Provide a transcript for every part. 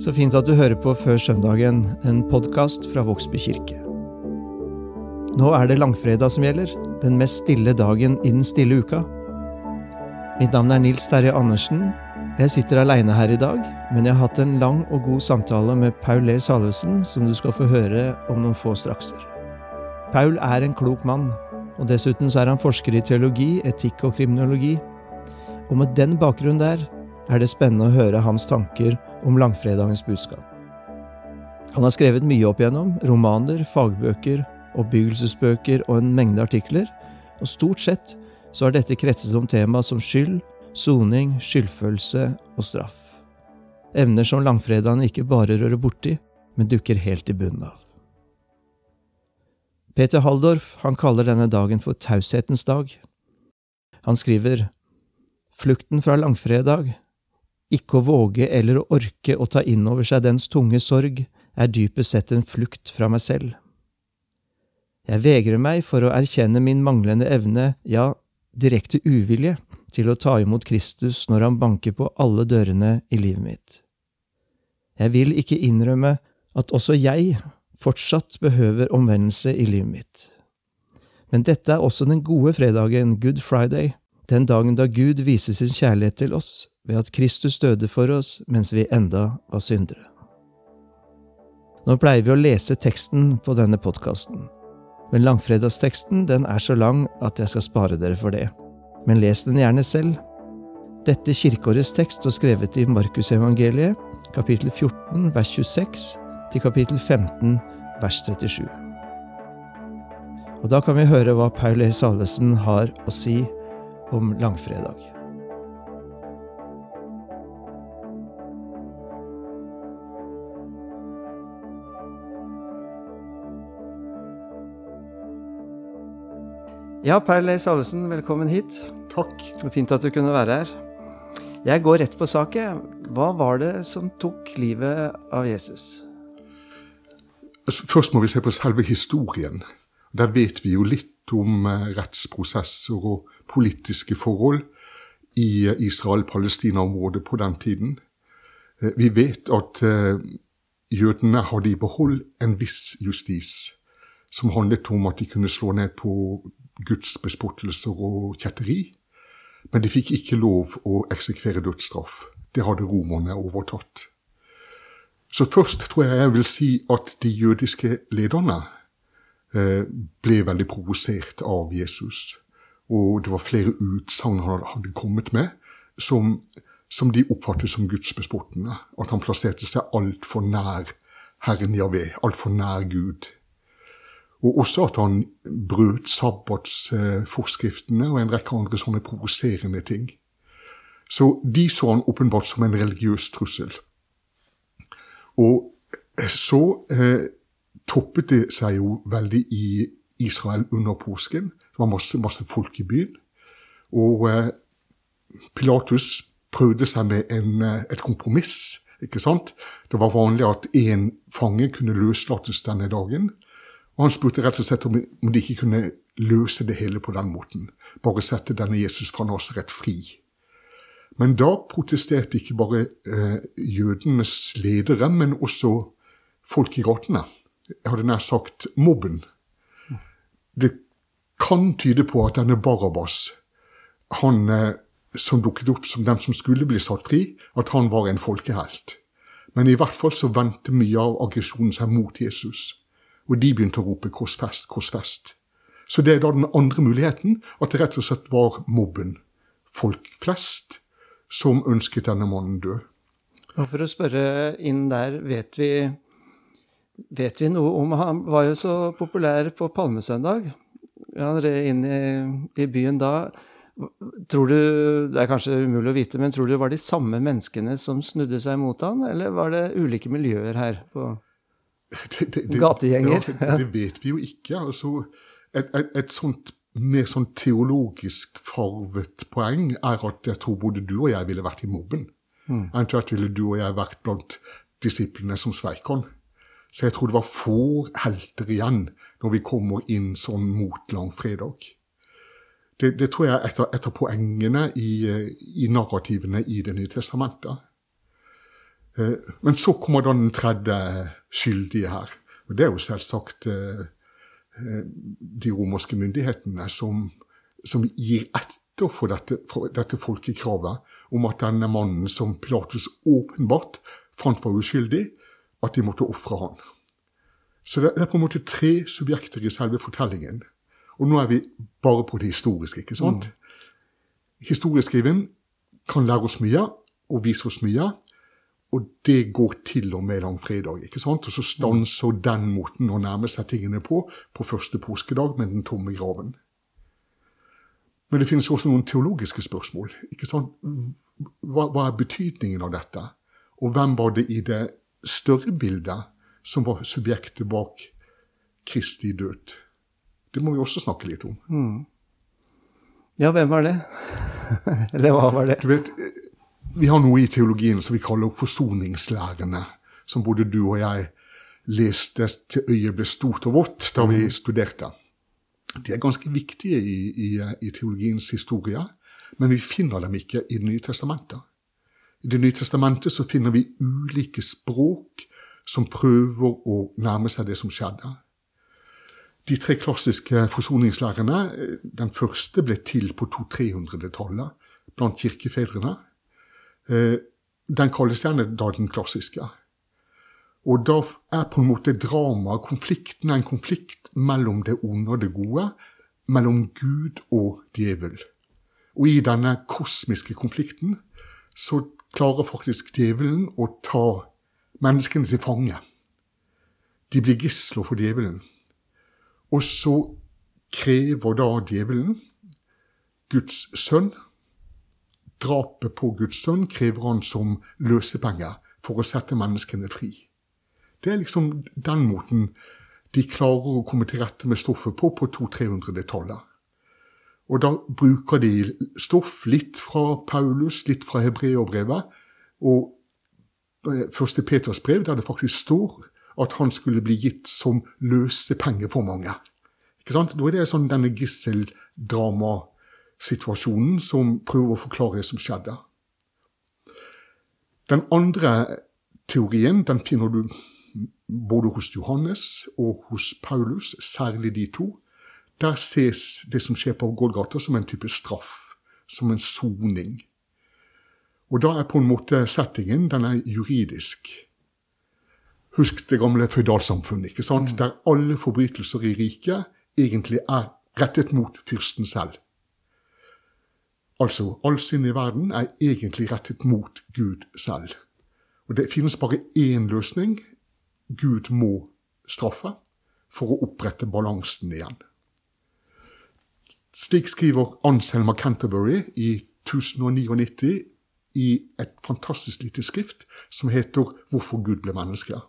Så fint at du hører på Før søndagen, en podkast fra Vågsby kirke. Nå er det langfredag som gjelder, den mest stille dagen i den stille uka. Mitt navn er Nils Terje Andersen. Jeg sitter aleine her i dag, men jeg har hatt en lang og god samtale med Paul Leir Salvesen, som du skal få høre om noen få strakser. Paul er en klok mann, og dessuten så er han forsker i teologi, etikk og kriminologi. Og med den bakgrunnen der er det spennende å høre hans tanker om langfredagens budskap. Han har skrevet mye opp igjennom, romaner, fagbøker, oppbyggelsesbøker og en mengde artikler, og stort sett så har dette kretset om tema som skyld, soning, skyldfølelse og straff. Evner som langfredagen ikke bare rører borti, men dukker helt i bunnen av. Peter Halldorf han kaller denne dagen for taushetens dag. Han skriver Flukten fra langfredag ikke å våge eller å orke å ta inn over seg dens tunge sorg er dypest sett en flukt fra meg selv. Jeg vegrer meg for å erkjenne min manglende evne, ja, direkte uvilje, til å ta imot Kristus når han banker på alle dørene i livet mitt. Jeg vil ikke innrømme at også jeg fortsatt behøver omvendelse i livet mitt. Men dette er også den gode fredagen, Good Friday, den dagen da Gud viser sin kjærlighet til oss ved at Kristus døde for oss mens vi enda var syndere. Nå pleier vi å lese teksten på denne podkasten, men langfredagsteksten den er så lang at jeg skal spare dere for det. Men les den gjerne selv. Dette kirkeårets tekst står skrevet i Markusevangeliet, kapittel 14, vers 26, til kapittel 15, vers 37. Og da kan vi høre hva Paul E. Salvesen har å si om langfredag. Ja, Per Leif Salvesen, velkommen hit. Takk. Fint at du kunne være her. Jeg går rett på sak. Hva var det som tok livet av Jesus? Altså, først må vi se på selve historien. Der vet vi jo litt om eh, rettsprosesser og politiske forhold i eh, Israel-Palestina-området på den tiden. Eh, vi vet at jødene hadde i behold en viss justis, som handlet om at de kunne slå ned på gudsbespottelser og kjetteri. Men de fikk ikke lov å eksekvere dødsstraff. Det hadde romerne overtatt. Så først tror jeg jeg vil si at de jødiske lederne ble veldig provosert av Jesus. Og det var flere utsagn han hadde kommet med som, som de oppfattet som gudsbespottende. At han plasserte seg altfor nær Herren Javé, altfor nær Gud. Og også at han brøt sabbatsforskriftene og en rekke andre sånne provoserende ting. Så de så han åpenbart som en religiøs trussel. Og så eh, toppet det seg jo veldig i Israel under påsken. Det var masse, masse folk i byen. Og eh, Pilatus prøvde seg med en, eh, et kompromiss. ikke sant? Det var vanlig at én fange kunne løslates denne dagen. Og han spurte rett og slett om, de ikke kunne løse det hele på den måten. Bare sette denne Jesus fra Nasaret fri. Men da protesterte ikke bare eh, jødenes ledere, men også folk i gatene. Jeg hadde nær sagt mobben. Det kan tyde på at denne Barabas, han eh, som dukket opp som den som skulle bli satt fri, at han var en folkehelt. Men i hvert fall så vendte mye av aggresjonen seg mot Jesus. Og de begynte å rope 'korsfest, korsfest'. Så det er da den andre muligheten, at det rett og slett var mobben, folk flest, som ønsket denne mannen død. Og For å spørre inn der, vet vi, vet vi noe om Han var jo så populær på palmesøndag. Han red inn i, i, byen da. Tror du, Det er kanskje umulig å vite, men tror du det var de samme menneskene som snudde seg mot han, eller var det ulike miljøer her? på... Gategjenger. Ja, det, vet vi jo ikke. Altså, et, et, et, sånt mer sånn teologisk farvet poeng er at jeg tror både du og jeg ville vært i mobben. Mm. Eventuelt ville du og jeg vært blant disiplene som sveik han. Så jeg tror det var få helter igjen når vi kommer inn sånn mot langfredag. Det, det tror jeg er et av, poengene i, i, narrativene i Det nye testamentet. Eh, men så kommer da den tredje skyldige her. Og det er jo selvsagt eh, eh, de romerske myndighetene som, som gir etter for dette, for dette, folkekravet om at denne mannen som Pilatus åpenbart fant var uskyldig, at de måtte ofre han. Så det er på en måte tre subjekter i selve fortellingen. Og nå er vi bare på det historiske. ikke sant? Mm. Historieskriven kan lære oss mye og vise oss mye. Og det går til og med langfredag. ikke sant? Og så stanser den måten å nærme seg tingene på på første påskedag med den tomme graven. Men det finnes også noen teologiske spørsmål. ikke sant? Hva, hva er betydningen av dette? Og hvem var det i det større bildet som var subjektet bak Kristi død? Det må vi også snakke litt om. Mm. Ja, hvem var det? Eller hva var det? Du vet, vi har noe i teologien som vi kaller forsoningslærene, som både du og jeg leste til øyet ble stort og vått da vi mm. studerte. De er ganske viktige i, i, i, teologiens historie, men vi finner dem ikke i Det nye testamentet. I Det nye testamentet så finner vi ulike språk som prøver å nærme seg det som skjedde. De tre klassiske forsoningslærerne, den første ble til på 200-300-tallet blant kirkefedrene. Eh, den kalles gjerne da den klassiske. Og da er på en måte dramaet, konflikten, en konflikt mellom det onde og det gode. Mellom Gud og djevel. Og i denne kosmiske konflikten så klarer faktisk djevelen å ta menneskene til fange. De blir gisler for djevelen. Og så krever da djevelen Guds sønn drapet på Guds sønn krever han som løsepenger for å sette menneskene fri. Det er liksom den måten de klarer å komme til rette med stoffet på på 200-300-tallet. Og da bruker de stoff litt fra Paulus, litt fra hebreerbrevet, og eh, første Peters brev, der det faktisk står at han skulle bli gitt som løsepenge for mange. Ikke sant? Da er det sånn denne gisseldramasituasjonen som prøver å forklare det som skjedde. Den andre teorien den finner du både hos Johannes og hos Paulus, særlig de to. Der ses det som skjer på Golgata, som en type straff, som en soning. Og da er på en måte settingen den er juridisk. Husk det gamle føydalsamfunnet, ikke sant? Mm. der alle forbrytelser i riket egentlig er rettet mot fyrsten selv. Altså, all synd i verden er egentlig rettet mot Gud selv. Og det finnes bare én løsning. Gud må straffe for å opprette balansen igjen. Slik skriver Anselma Canterbury i 1099 i et fantastisk lite skrift som heter 'Hvorfor Gud ble menneske'.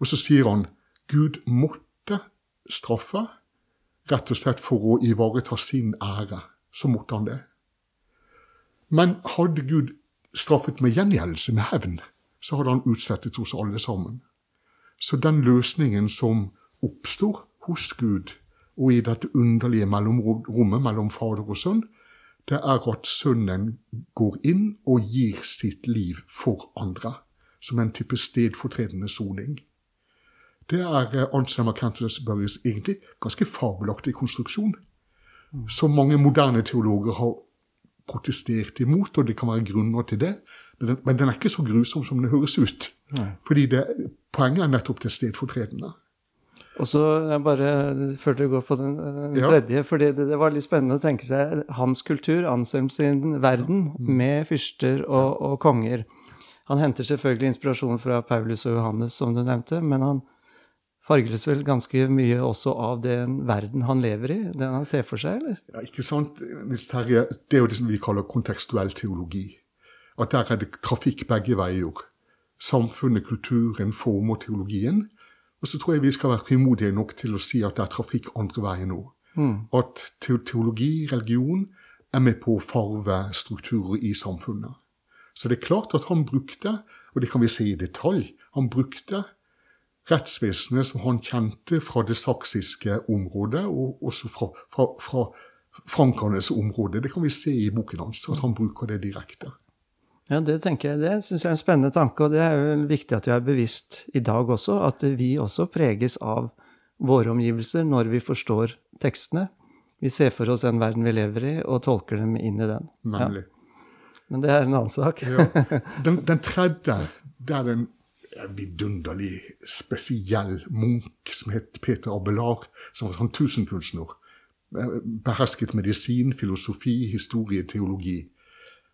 Og så sier han Gud måtte straffe rett og slett for å ivareta sin ære. Så måtte han det. Men hadde Gud straffet med gjengjeldelse, med hevn, så hadde han utslettet oss alle sammen. Så den løsningen som oppstår hos Gud, og i dette underlige mellomrommet mellom Fader og Sønn, det er at Sønnen går inn og gir sitt liv for andre, som en type stedfortredende soning. Det er Alzheimer Cantus Canterbury's egentlig ganske fabelaktig konstruksjon, som mange moderne teologer har protestert imot, og det kan være grunner til det. Men den, men den er ikke så grusom som det høres ut. Nei. Fordi det, poenget er nettopp det stedfortredende. Og så bare før du går på den, ja. tredje, fordi det, det, var litt spennende å tenke seg hans kultur, Anselm sin verden, mm. med fyrster og, og, konger. Han henter selvfølgelig inspirasjon fra Paulus og Johannes, som du nevnte, men han farges vel ganske mye også av den verden han lever i, den han ser for seg, eller? Ja, ikke sant, Nils Terje. Det er jo det som vi kaller kontekstuell teologi. At der er det trafikk begge veier. Samfunnet, kulturen former teologien. Og så tror jeg vi skal være frimodige nok til å si at det er trafikk andre veien nå. Mm. At teologi, religion, er med på å farve strukturer i samfunnet. Så det er klart at han brukte, og det kan vi se i detalj, han brukte rettsvesenet som han kjente fra det saksiske området, og også fra, fra, fra, Frankernes område. Det kan vi se i boken hans, at han bruker det direkte. Ja, Det tenker jeg, det synes jeg er en spennende tanke, og det er jo viktig at vi er bevisst i dag også, at vi også preges av våre omgivelser når vi forstår tekstene. Vi ser for oss den verden vi lever i, og tolker dem inn i den. Nemlig. Ja. Men det er en annen sak. ja. den, den, tredje, det er en vidunderlig spesiell munk som het Peter Abelard, som var sånn tusenkunstner. Behersket medisin, filosofi, historie, teologi.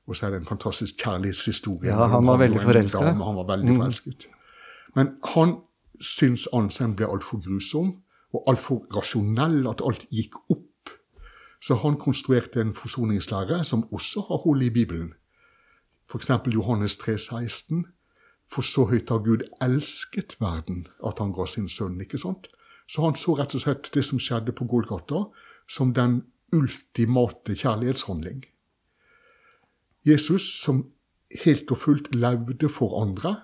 Og så er det en fantastisk kjærlighetshistorie. Ja, han var veldig forelska. Han var veldig mm. forelsket. Men han syntes Ansen ble altfor grusom og altfor rasjonell, at alt gikk opp. Så han konstruerte en forsoningslære som også har hold i Bibelen. F.eks. Johannes 3, 16. For så høyt har Gud elsket verden at han ga sin sønn. ikke sant? Så han så rett og slett det som skjedde på Golgata, som den ultimate kjærlighetshandling. Jesus, som helt og fullt levde for andre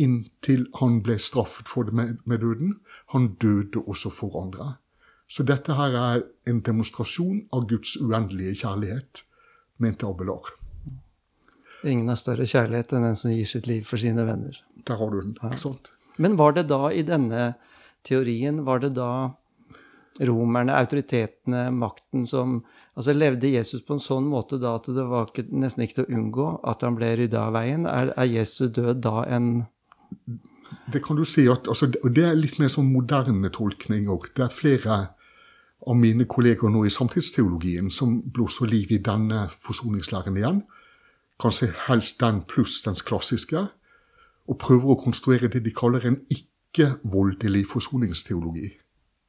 inntil han ble straffet for det med, døden, han døde også for andre. Så dette her er en demonstrasjon av Guds uendelige kjærlighet, mente Abelar. Ingen har større kjærlighet enn den som gir sitt liv for sine venner. Der har du den. ikke sant? Men var det da, i denne teorien, var det da romerne, autoritetene, makten som Altså levde Jesus på en sånn måte da at det var nesten ikke til å unngå at han ble rydda av veien? Er, er Jesu død da en Det kan du si at altså, Og det er litt mer sånn moderne tolkning òg. Det er flere av mine kolleger nå i samtidsteologien som blåser liv i denne forsoningslæren igjen. Kanskje helst den pluss dens klassiske. Og prøver å konstruere det de kaller en ikke-voldelig forsoningsteologi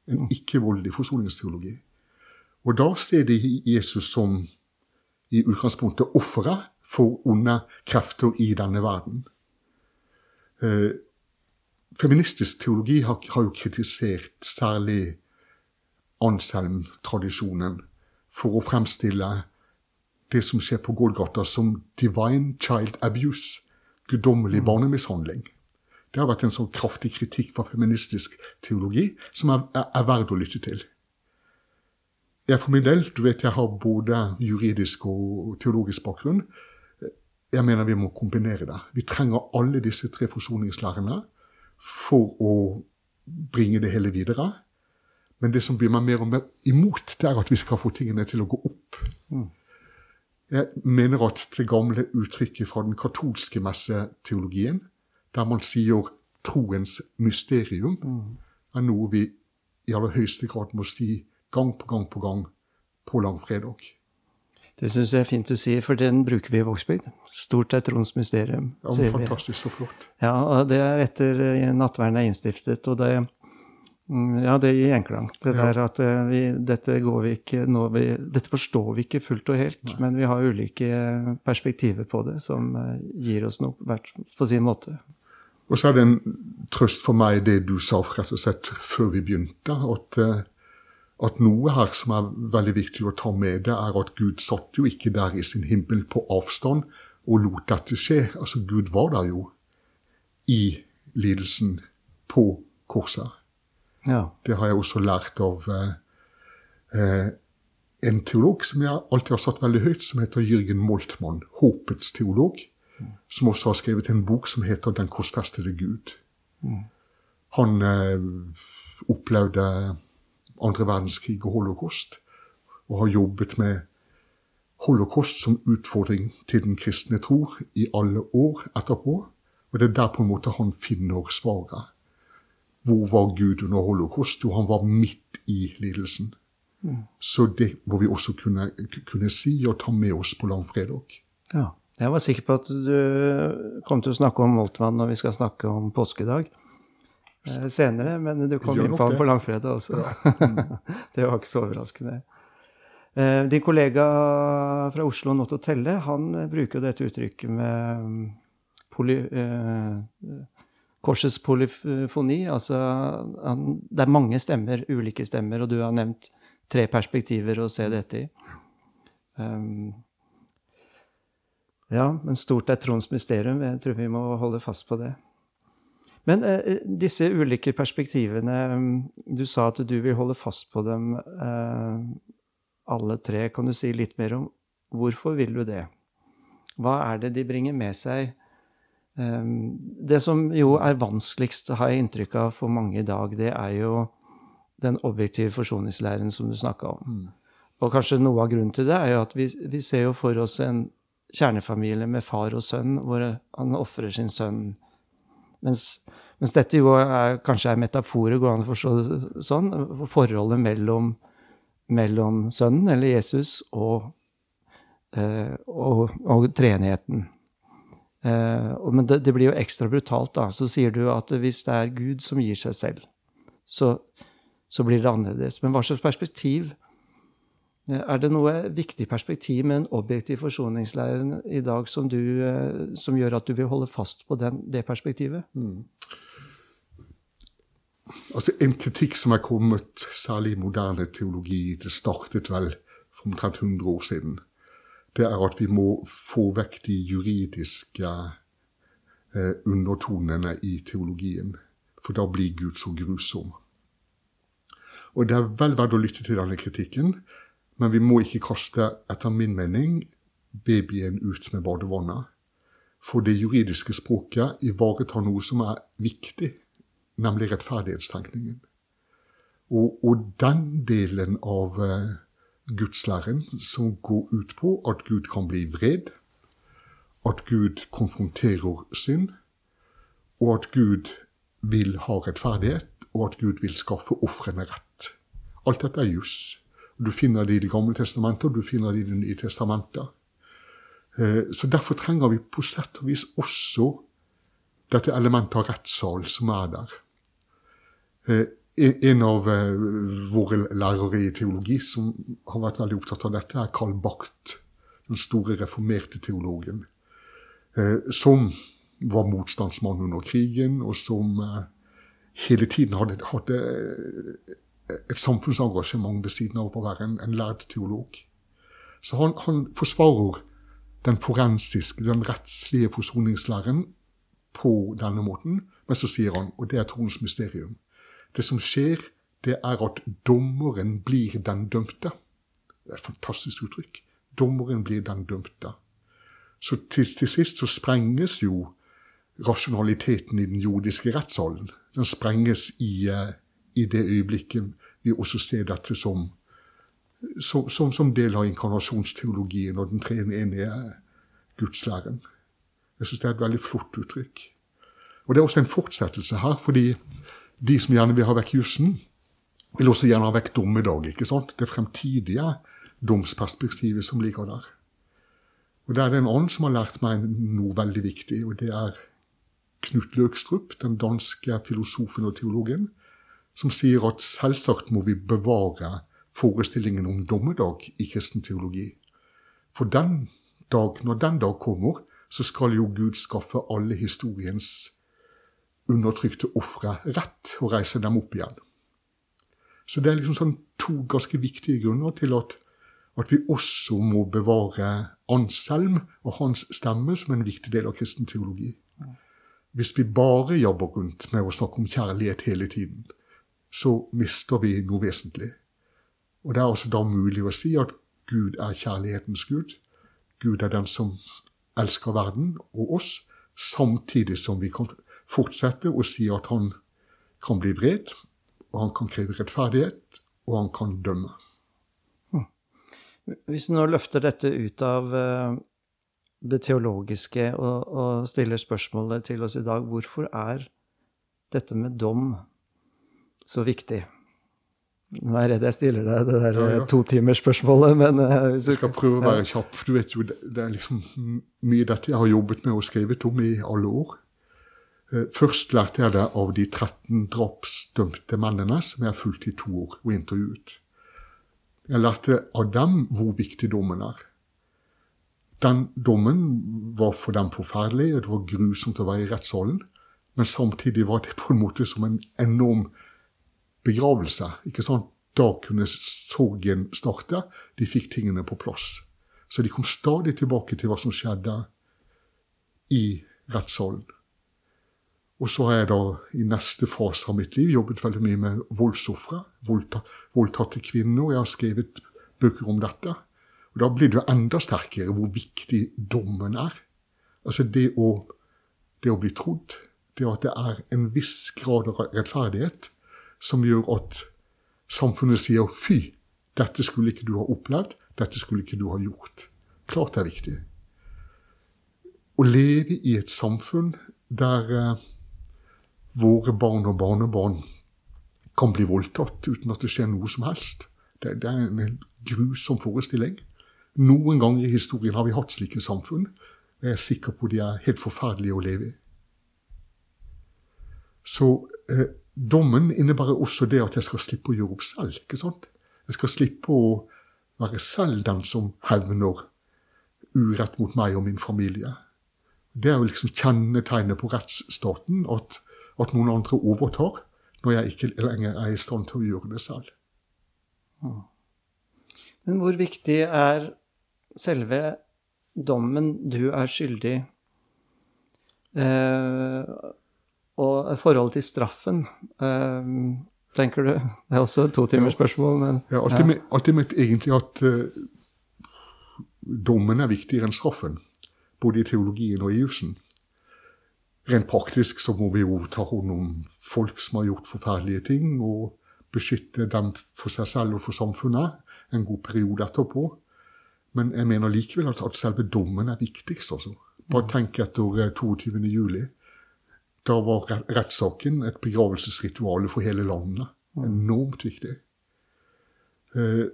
en ikke-voldelig forsoningsteologi. Og da ser de Jesus som i utgangspunktet offeret for onde krefter i denne verden. Eh, feministisk teologi har, har, jo kritisert særlig Anselm-tradisjonen for å fremstille det som skjer på Golgata, som divine child abuse, guddommelig mm. barnemishandling. Det har vært en sånn kraftig kritikk fra feministisk teologi som er, er, er verd å lytte til. Jeg for min del, du vet jeg har både juridisk og teologisk bakgrunn. Jeg mener vi må kombinere det. Vi trenger alle disse tre forsoningslærerne for å bringe det hele videre. Men det som blir meg mer og mer imot, det er at vi skal få tingene til å gå opp. Mm. Jeg mener at det gamle uttrykket fra den katolske messeteologien der man sier troens mysterium, mm. er noe vi i aller høyeste grad må si gang på gang på gang på langfredag. Det syns jeg er fint du sier, for den bruker vi i Vågsbygd. Stort er troens mysterium. Ja, men Fantastisk så flott. Ja, og det er etter eh, nattverden er innstiftet. og det mm, ja, det gir gjenklang. Det ja. der at eh, vi, dette, vi ikke, vi, dette forstår vi ikke fullt og helt, Nei. men vi har ulike perspektiver på det som eh, gir oss noe hvert på sin måte. Og så er det en trøst for meg det du sa rett og slett før vi begynte, at, eh, at noe her som er veldig viktig å ta med, det er at Gud satt jo ikke der i sin himmel på avstand og lot dette skje. Altså, Gud var der jo i lidelsen på korset. Ja. Det har jeg også lært av eh, eh, en teolog som jeg alltid har satt veldig høyt, som heter Jørgen Moltmann. Håpets teolog som også har skrevet en bok som heter 'Den korsfestede Gud'. Mm. Han eh, opplevde andre verdenskrig og holocaust, og har jobbet med holocaust som utfordring til den kristne tro i alle år etterpå. Og det er der på en måte han finner svaret. Hvor var Gud under holocaust? Jo, han var midt i lidelsen. Mm. Så det må vi også kunne, kunne si og ta med oss på langfredag. Ja. Jeg var sikker på at du kom til å snakke om Moltmann når vi skal snakke om påskedag eh, senere, men du kom inn på ham på langfredag også. det var ikke så overraskende. Eh, din kollega fra Oslo, Notto Telle, han bruker jo dette uttrykket med mm, poly, eh, korsets polyfoni. Altså han, det er mange stemmer, ulike stemmer, og du har nevnt tre perspektiver å se dette i. Um, ja, men stort er Tronds mysterium. Jeg tror vi må holde fast på det. Men eh, disse ulike perspektivene Du sa at du vil holde fast på dem. Eh, alle tre. Kan du si litt mer om hvorfor vil du det? Hva er det de bringer med seg? Eh, det som jo er vanskeligst, har jeg inntrykk av for mange i dag, det er jo den objektive forsoningslæren som du snakka om. Mm. Og kanskje noe av grunnen til det er jo at vi, vi ser jo for oss en kjernefamilie med far og sønn, hvor han ofrer sin sønn. Mens, mens, dette jo er, kanskje er metaforer, går an å forstå det sånn, forholdet mellom, mellom sønnen, eller Jesus, og, eh, og, og treenigheten. Eh, men det, det, blir jo ekstra brutalt, da. Så sier du at hvis det er Gud som gir seg selv, så, så blir det annerledes. Men hva slags perspektiv er det noe viktig perspektiv med en objektiv forsoningslære i dag som, du, eh, som, gjør at du vil holde fast på den, det perspektivet? Mm. Altså En kritikk som er kommet, særlig i moderne teologi, det startet vel for omtrent 100 år siden, det er at vi må få vekk de juridiske eh, undertonene i teologien. For da blir Gud så grusom. Og det er vel verdt å lytte til denne kritikken. Men vi må ikke kaste, etter min mening, babyen ut med badevannet. For det juridiske språket ivaretar noe som er viktig, nemlig rettferdighetstenkningen. Og, og den delen av uh, gudslæren som går ut på at Gud kan bli vred, at Gud konfronterer synd, og at Gud vil ha rettferdighet, og at Gud vil skaffe ofrene rett. Alt dette er juss. Du finner det i Det gamle testamentet, og du finner det i Det nye testamentet. Eh, så derfor trenger vi på sett og vis også dette elementet av rettssal som er der. Eh, en av eh, våre lærere i teologi som har vært veldig opptatt av dette, er Karl Barth, den store reformerte teologen. Som var motstandsmann under krigen, og som hele tiden hadde, hadde et samfunnsengasjement ved siden av å være en, en lærd teolog. Så han, han, forsvarer den forensiske, den rettslige forsoningslæren på denne måten. Men så sier han, og det er troens mysterium Det som skjer, det er at dommeren blir den dømte. Det er et fantastisk uttrykk. Dommeren blir den dømte. Så til, til sist så sprenges jo rasjonaliteten i den jordiske rettssalen. Den sprenges i uh, i det øyeblikket vi også ser dette som, som, som, som del av inkarnasjonsteologien og den treenige gudslæren. Jeg syns det er et veldig flott uttrykk. Og det er også en fortsettelse her, fordi de som gjerne vil ha vekk jussen, vil også gjerne ha vekk dommedag. ikke sant? Det fremtidige domsperspektivet som ligger der. Og det er det en annen som har lært meg noe veldig viktig, og det er Knut Løkstrup, den danske filosofen og teologen, som sier at selvsagt må vi bevare forestillingen om dommedag i kristen teologi. For den dag, når den dag kommer, så skal jo Gud skaffe alle historiens undertrykte ofre rett og reise dem opp igjen. Så det er liksom sånn to ganske viktige grunner til at, at vi også må bevare Anselm og hans stemme som en viktig del av kristen teologi. Hvis vi bare jobber rundt med å snakke om kjærlighet hele tiden, så mister vi noe vesentlig. Og det er også da mulig å si at Gud er kjærlighetens Gud. Gud er den som elsker verden og oss, samtidig som vi kan fortsette å si at han kan bli vred, og han kan kreve rettferdighet, og han kan dømme. Hm. Hvis vi nå løfter dette ut av eh, det teologiske og, og stiller spørsmålet til oss i dag, hvorfor er dette med dom så viktig? Nå er jeg redd jeg stiller deg det der ja, ja. totimersspørsmålet, men uh, Jeg skal prøve å være kjapp. Du vet jo, det, er liksom mye dette jeg har jobbet med og skrevet om i alle år. Uh, først lærte jeg det av de 13 drapsdømte mennene som jeg har fulgt i to år og intervjuet. Jeg lærte av dem hvor viktig dommen er. Den dommen var for dem forferdelig, og det var grusomt å være i rettssalen. Men samtidig var det på en måte som en enorm begravelse. ikke sant? Da kunne sorgen starte. De fikk tingene på plass. Så de kom stadig tilbake til hva som skjedde i rettssalen. Og så har jeg da i neste fase av mitt liv jobbet veldig mye med voldsofre. Voldta, voldtatte kvinner. Jeg har skrevet bøker om dette. Og Da blir det enda sterkere hvor viktig dommen er. Altså det å, det å bli trodd, det at det er en viss grad av rettferdighet som gjør at samfunnet sier 'fy, dette skulle ikke du ha opplevd, dette skulle ikke du ha gjort'. Klart det er viktig. Å leve i et samfunn der eh, våre barn og barnebarn kan bli voldtatt uten at det skjer noe som helst, det, det er en grusom forestilling. Noen ganger i historien har vi hatt slike samfunn. Jeg er sikker på de er helt forferdelige å leve i. Så eh, dommen innebærer også det at jeg skal slippe å gjøre opp selv. ikke sant? Jeg skal slippe å være selv den som hevner urett mot meg og min familie. Det er jo liksom kjennetegnet på rettsstaten, at, at noen andre overtar når jeg ikke lenger er i stand til å gjøre det selv. Men hvor viktig er selve dommen 'du er skyldig' eh, og forholdet til straffen, eh, tenker du? Det er også et totimersspørsmål, men Ja, alltid, med, alltid med egentlig at uh, dommen er viktigere enn straffen. Både i teologien og i jussen. Rent praktisk så må vi jo ta hånd om folk som har gjort forferdelige ting, og beskytte dem for seg selv og for samfunnet en god periode etterpå. Men jeg mener likevel at, at selve dommen er viktigst. Altså. Bare tenk etter 22. juli. Da var rettssaken et begravelsesritual for hele landet. Enormt viktig. Eh,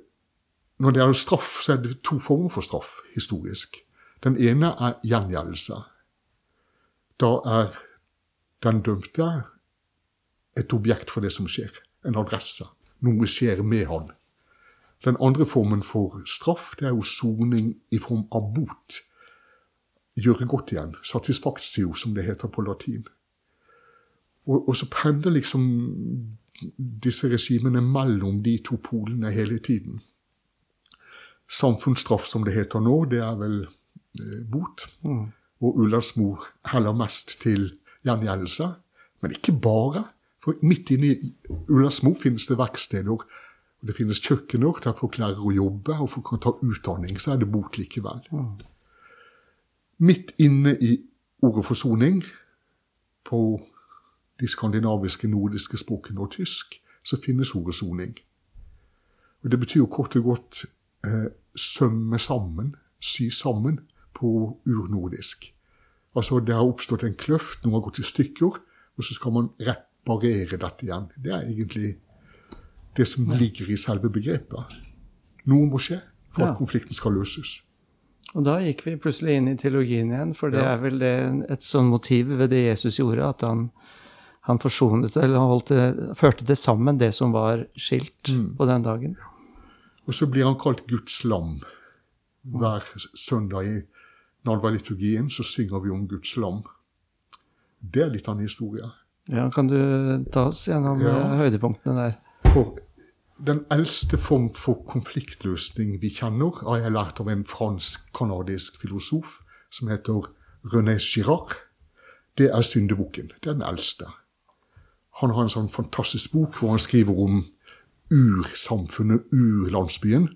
når det gjelder straff, så er det to former for straff historisk. Den ene er gjengjeldelse. Da er den dømte et objekt for det som skjer. En adresse. Noe skjer med han. Den andre formen for straff det er jo soning i form av bot. Gjøre godt igjen. Satisfaktio, som det heter på latin. Og, og så pendler liksom disse regimene mellom de to polene hele tiden. Samfunnsstraff, som det heter nå, det er vel eh, bot. Mm. Og Ullersmo heller mest til gjengjeldelse. Men ikke bare. For midt inne i Ullersmo finnes det verksteder. Og det finnes kjøkkener der folk lærer å jobbe, og folk kan ta utdanning. Så er det bot likevel. Mm. Midt inne i ordet forsoning, på de skandinaviske, nordiske språkene og tysk, så finnes ordet soning. Og Det betyr jo kort og godt eh, sømme sammen, sy sammen, på urnordisk. Altså det har oppstått en kløft, noe har gått i stykker, og så skal man reparere dette igjen. Det er egentlig det som ligger i selve begrepet. Noe må skje for at konflikten skal løses. Og da gikk vi plutselig inn i teologien igjen, for det ja. er vel det, et sånn motiv ved det Jesus gjorde, at han, han forsonet eller det, førte det sammen, det som var skilt mm. på den dagen. Og så blir han kalt Guds lam. Hver søndag i nadverliturgien så synger vi om Guds lam. Det er litt av en historie. Ja, Kan du ta oss gjennom ja. høydepunktene der? For den eldste form for konfliktløsning vi kjenner, har jeg lært av en fransk-canadisk filosof som heter René Girard. Det er syndebukken. Det er den eldste. Han har en sånn fantastisk bok hvor han skriver om ursamfunnet, urlandsbyen,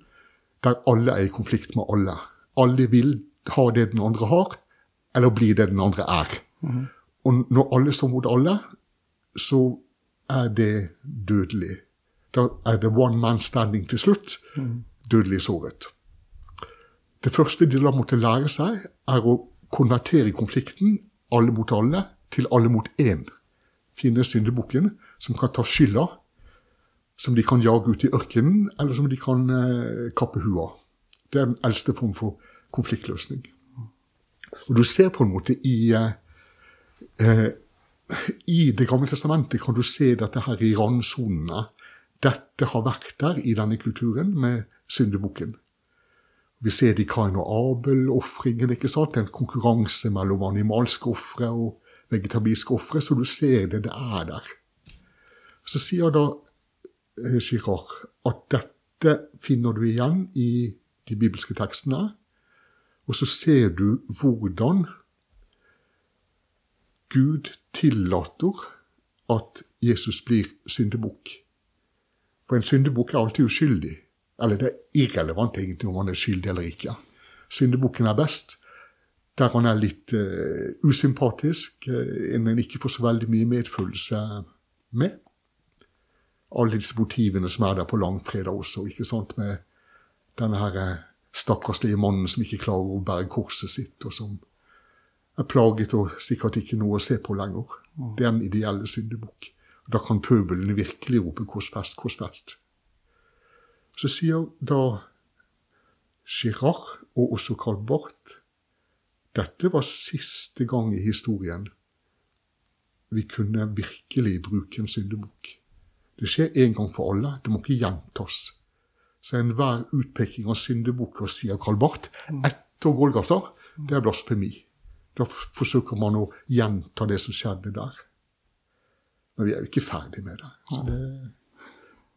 der alle er i konflikt med alle. Alle vil ha det den andre har, eller bli det den andre er. Mm. Og når alle står mot alle, så er det dødelig. Da er det one man standing til slutt. Mm. Dødelig såret. Det første de da måtte lære seg, er å konvertere konflikten alle mot alle til alle mot én. Finne syndebukken som kan ta skylda som de kan jage ut i ørkenen, eller som de kan eh, kappe huet av. Det er den eldste form for konfliktløsning. Og du ser på en måte i eh, eh I Det gamle testamentet kan du se dette her i randsonene. Dette har vært der i denne kulturen med syndebukken. Vi ser det i Kain og Abel-ofringen. ikke sant? En konkurranse mellom animalske ofre og vegetabilske offeret, så du ser det, det er der. Så sier da eh, at dette finner du igjen i de bibelske tekstene. Og så ser du hvordan Gud tillater at Jesus blir syndebukk. For en syndebukk er alltid uskyldig. Eller det er irrelevant egentlig om han er skyldig eller ikke. Syndebukken er best der han er litt uh, usympatisk, uh, en en ikke får så veldig mye medfølelse med. Alle disse motivene som er der på langfredag også, ikke sant, med denne her uh, stakkarslige mannen som ikke klarer å bære korset sitt, og som er plaget og sikkert ikke noe å se på lenger. Det er en ideelle syndebukk. Da kan pøbelen virkelig rope 'korsfest, korsfest'. Så sier da Girard, og også Karl Barth, dette var siste gang i historien vi kunne virkelig bruke en syndebukk. Det skjer en gang for alle. Det må ikke gjentas. Så enhver utpeking av syndebukker, sier Karl Barth, etter Golgata, det er blasfemi. Da forsøker man å gjenta det som skjedde der. Men vi er jo ikke ferdig med det. Så det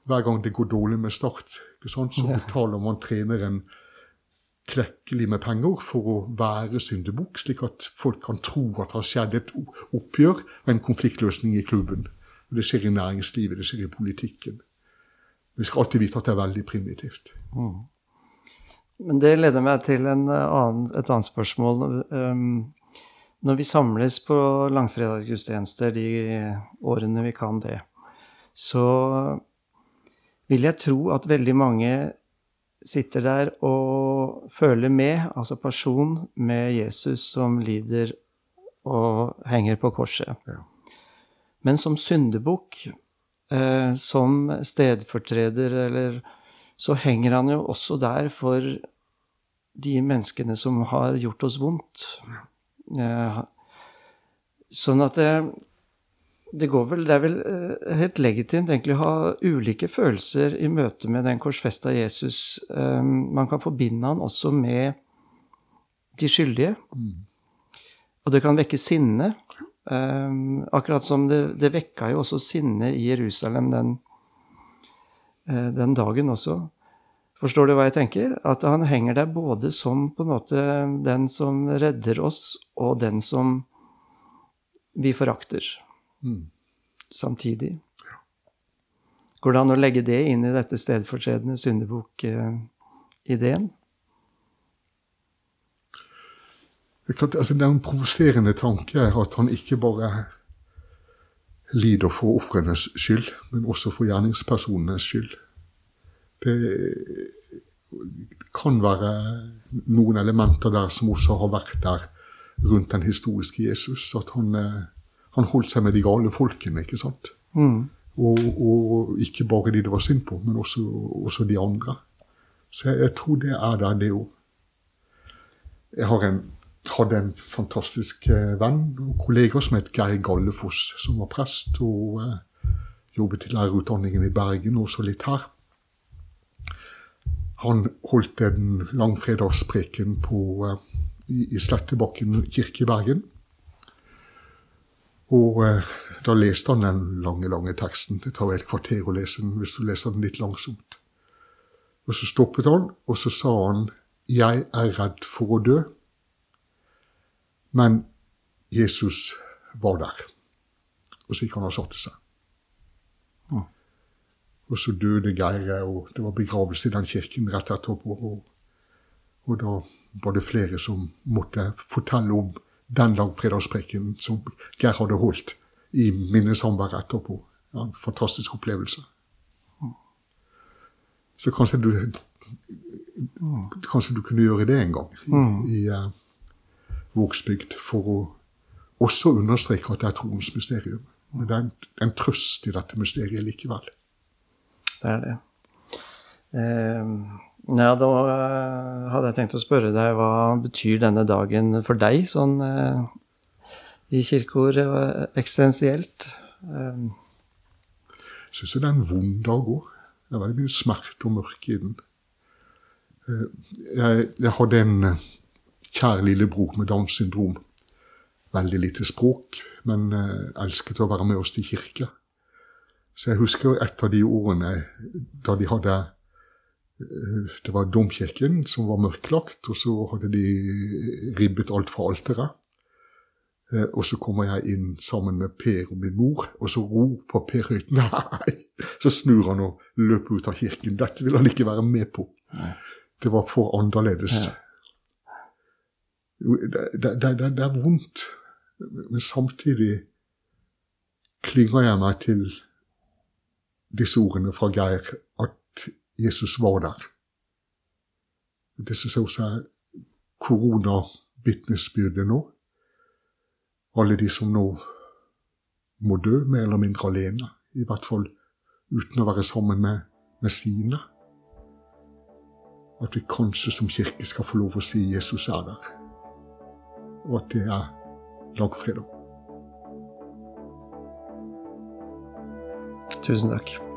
hver gang det går dårlig med Start, så betaler man treneren klekkelig med penger for å være syndebukk, slik at folk kan tro at det har skjedd et oppgjør og en konfliktløsning i klubben. Det skjer i næringslivet, det skjer i politikken. Vi skal alltid vite at det er veldig primitivt. Mm. Men det leder meg til annen, et annet spørsmål. Um, når vi samles på langfredagsgudstjenester de årene vi kan det, så vil jeg tro at veldig mange sitter der og føler med, altså person med Jesus som lider og henger på korset. Ja. Men som syndebukk, eh, som stedfortreder, eller Så henger han jo også der for de menneskene som har gjort oss vondt. Eh, sånn at det, det, vel, det er vel eh, helt legitimt egentlig å ha ulike følelser i møte med den korsfesta Jesus. Eh, man kan forbinde han også med de skyldige. Mm. Og det kan vekke sinne. Eh, akkurat som det, det vekka jo også sinne i Jerusalem den, den dagen også. Forstår du hva jeg tenker? At han henger der både som på en måte den som redder oss, og den som vi forakter mm. samtidig. Går det an å legge det inn i dette stedfortredende syndebukk-ideen? Altså, det er en provoserende tanke at han ikke bare lider for ofrenes skyld, men også for gjerningspersonenes skyld. Det kan være noen elementer der som også har vært der rundt den historiske Jesus. At han eh, han holdt seg med de gale folkene, ikke sant? Mm. Og, og, ikke bare de det var synd på, men også, også de andre. Så jeg, jeg, tror det er der, det òg. Jeg har en, hadde en fantastisk eh, venn og kollega som het Geir Gallefoss, som var prest og eh, jobbet i lærerutdanningen i Bergen, og også litt her. Han holdt en langfredagspreken på, eh, i, i Slettebakken kirke i Bergen. Og eh, da leste han den lange, lange teksten. Det tar et kvarter å lese den hvis du leser den litt langsomt. Og så stoppet han, og så sa han 'Jeg er redd for å dø', men Jesus var der. Og så gikk han og satte seg. Og så døde Geire, og det var begravelse i den kirken rett etterpå. Og, og da var det flere som måtte fortelle om den langfredagspreken som Geir hadde holdt i minnesamværet etterpå. Ja, en fantastisk opplevelse. Så kanskje du, kanskje du kunne gjøre det en gang i, mm. i uh, Vågsbygd, for å også understreke at det er troens mysterium. Men det er en, en trøst i dette mysteriet likevel. Det er det. Uh, ja, da eh, hadde jeg tenkt å spørre deg hva betyr denne dagen for deg, sånn eh, i kirkeord eh, eksistensielt? Jeg syns det er en vond dag òg. Det er veldig mye smerte og mørke i den. Jeg, jeg, hadde en kjær kjær lillebror med Downs syndrom. Veldig lite språk, men elsket å være med oss til kirke. Så jeg husker et av de årene da de hadde det var domkirken som var mørklagt, og så hadde de ribbet alt fra alteret. Eh, og så kommer jeg inn sammen med Per og min mor, og så roper Per høyt 'nei'. Så snur han og løper ut av kirken. Dette vil han ikke være med på. Det var for annerledes. Det, det, det, det er vondt, men samtidig klynger jeg meg til disse ordene fra Geir, at Jesus var der. Det jeg også er koronavitnesbyrdet nå. Alle de som nå må dø, mer eller mindre alene. I hvert fall uten å være sammen med, med sine. At vi kanskje som kirke skal få lov å si Jesus er der. Og at det er langfredag. Tusen takk.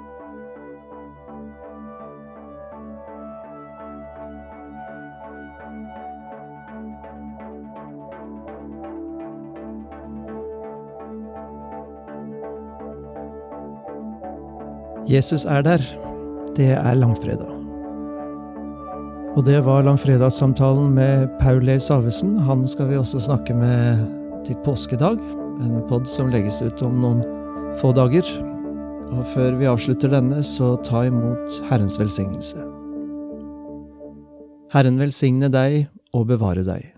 Jesus er der. Det er langfredag. Og det var langfredagssamtalen med Paul E. Salvesen. Han skal vi også snakke med til påskedag. En pod som legges ut om noen få dager. Og før vi avslutter denne, så ta imot Herrens velsignelse. Herren velsigne deg og bevare deg.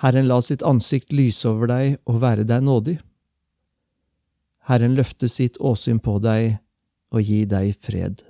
Herren la sitt ansikt lyse over deg og være deg nådig. Herren løfte sitt åsyn på deg og gi deg fred.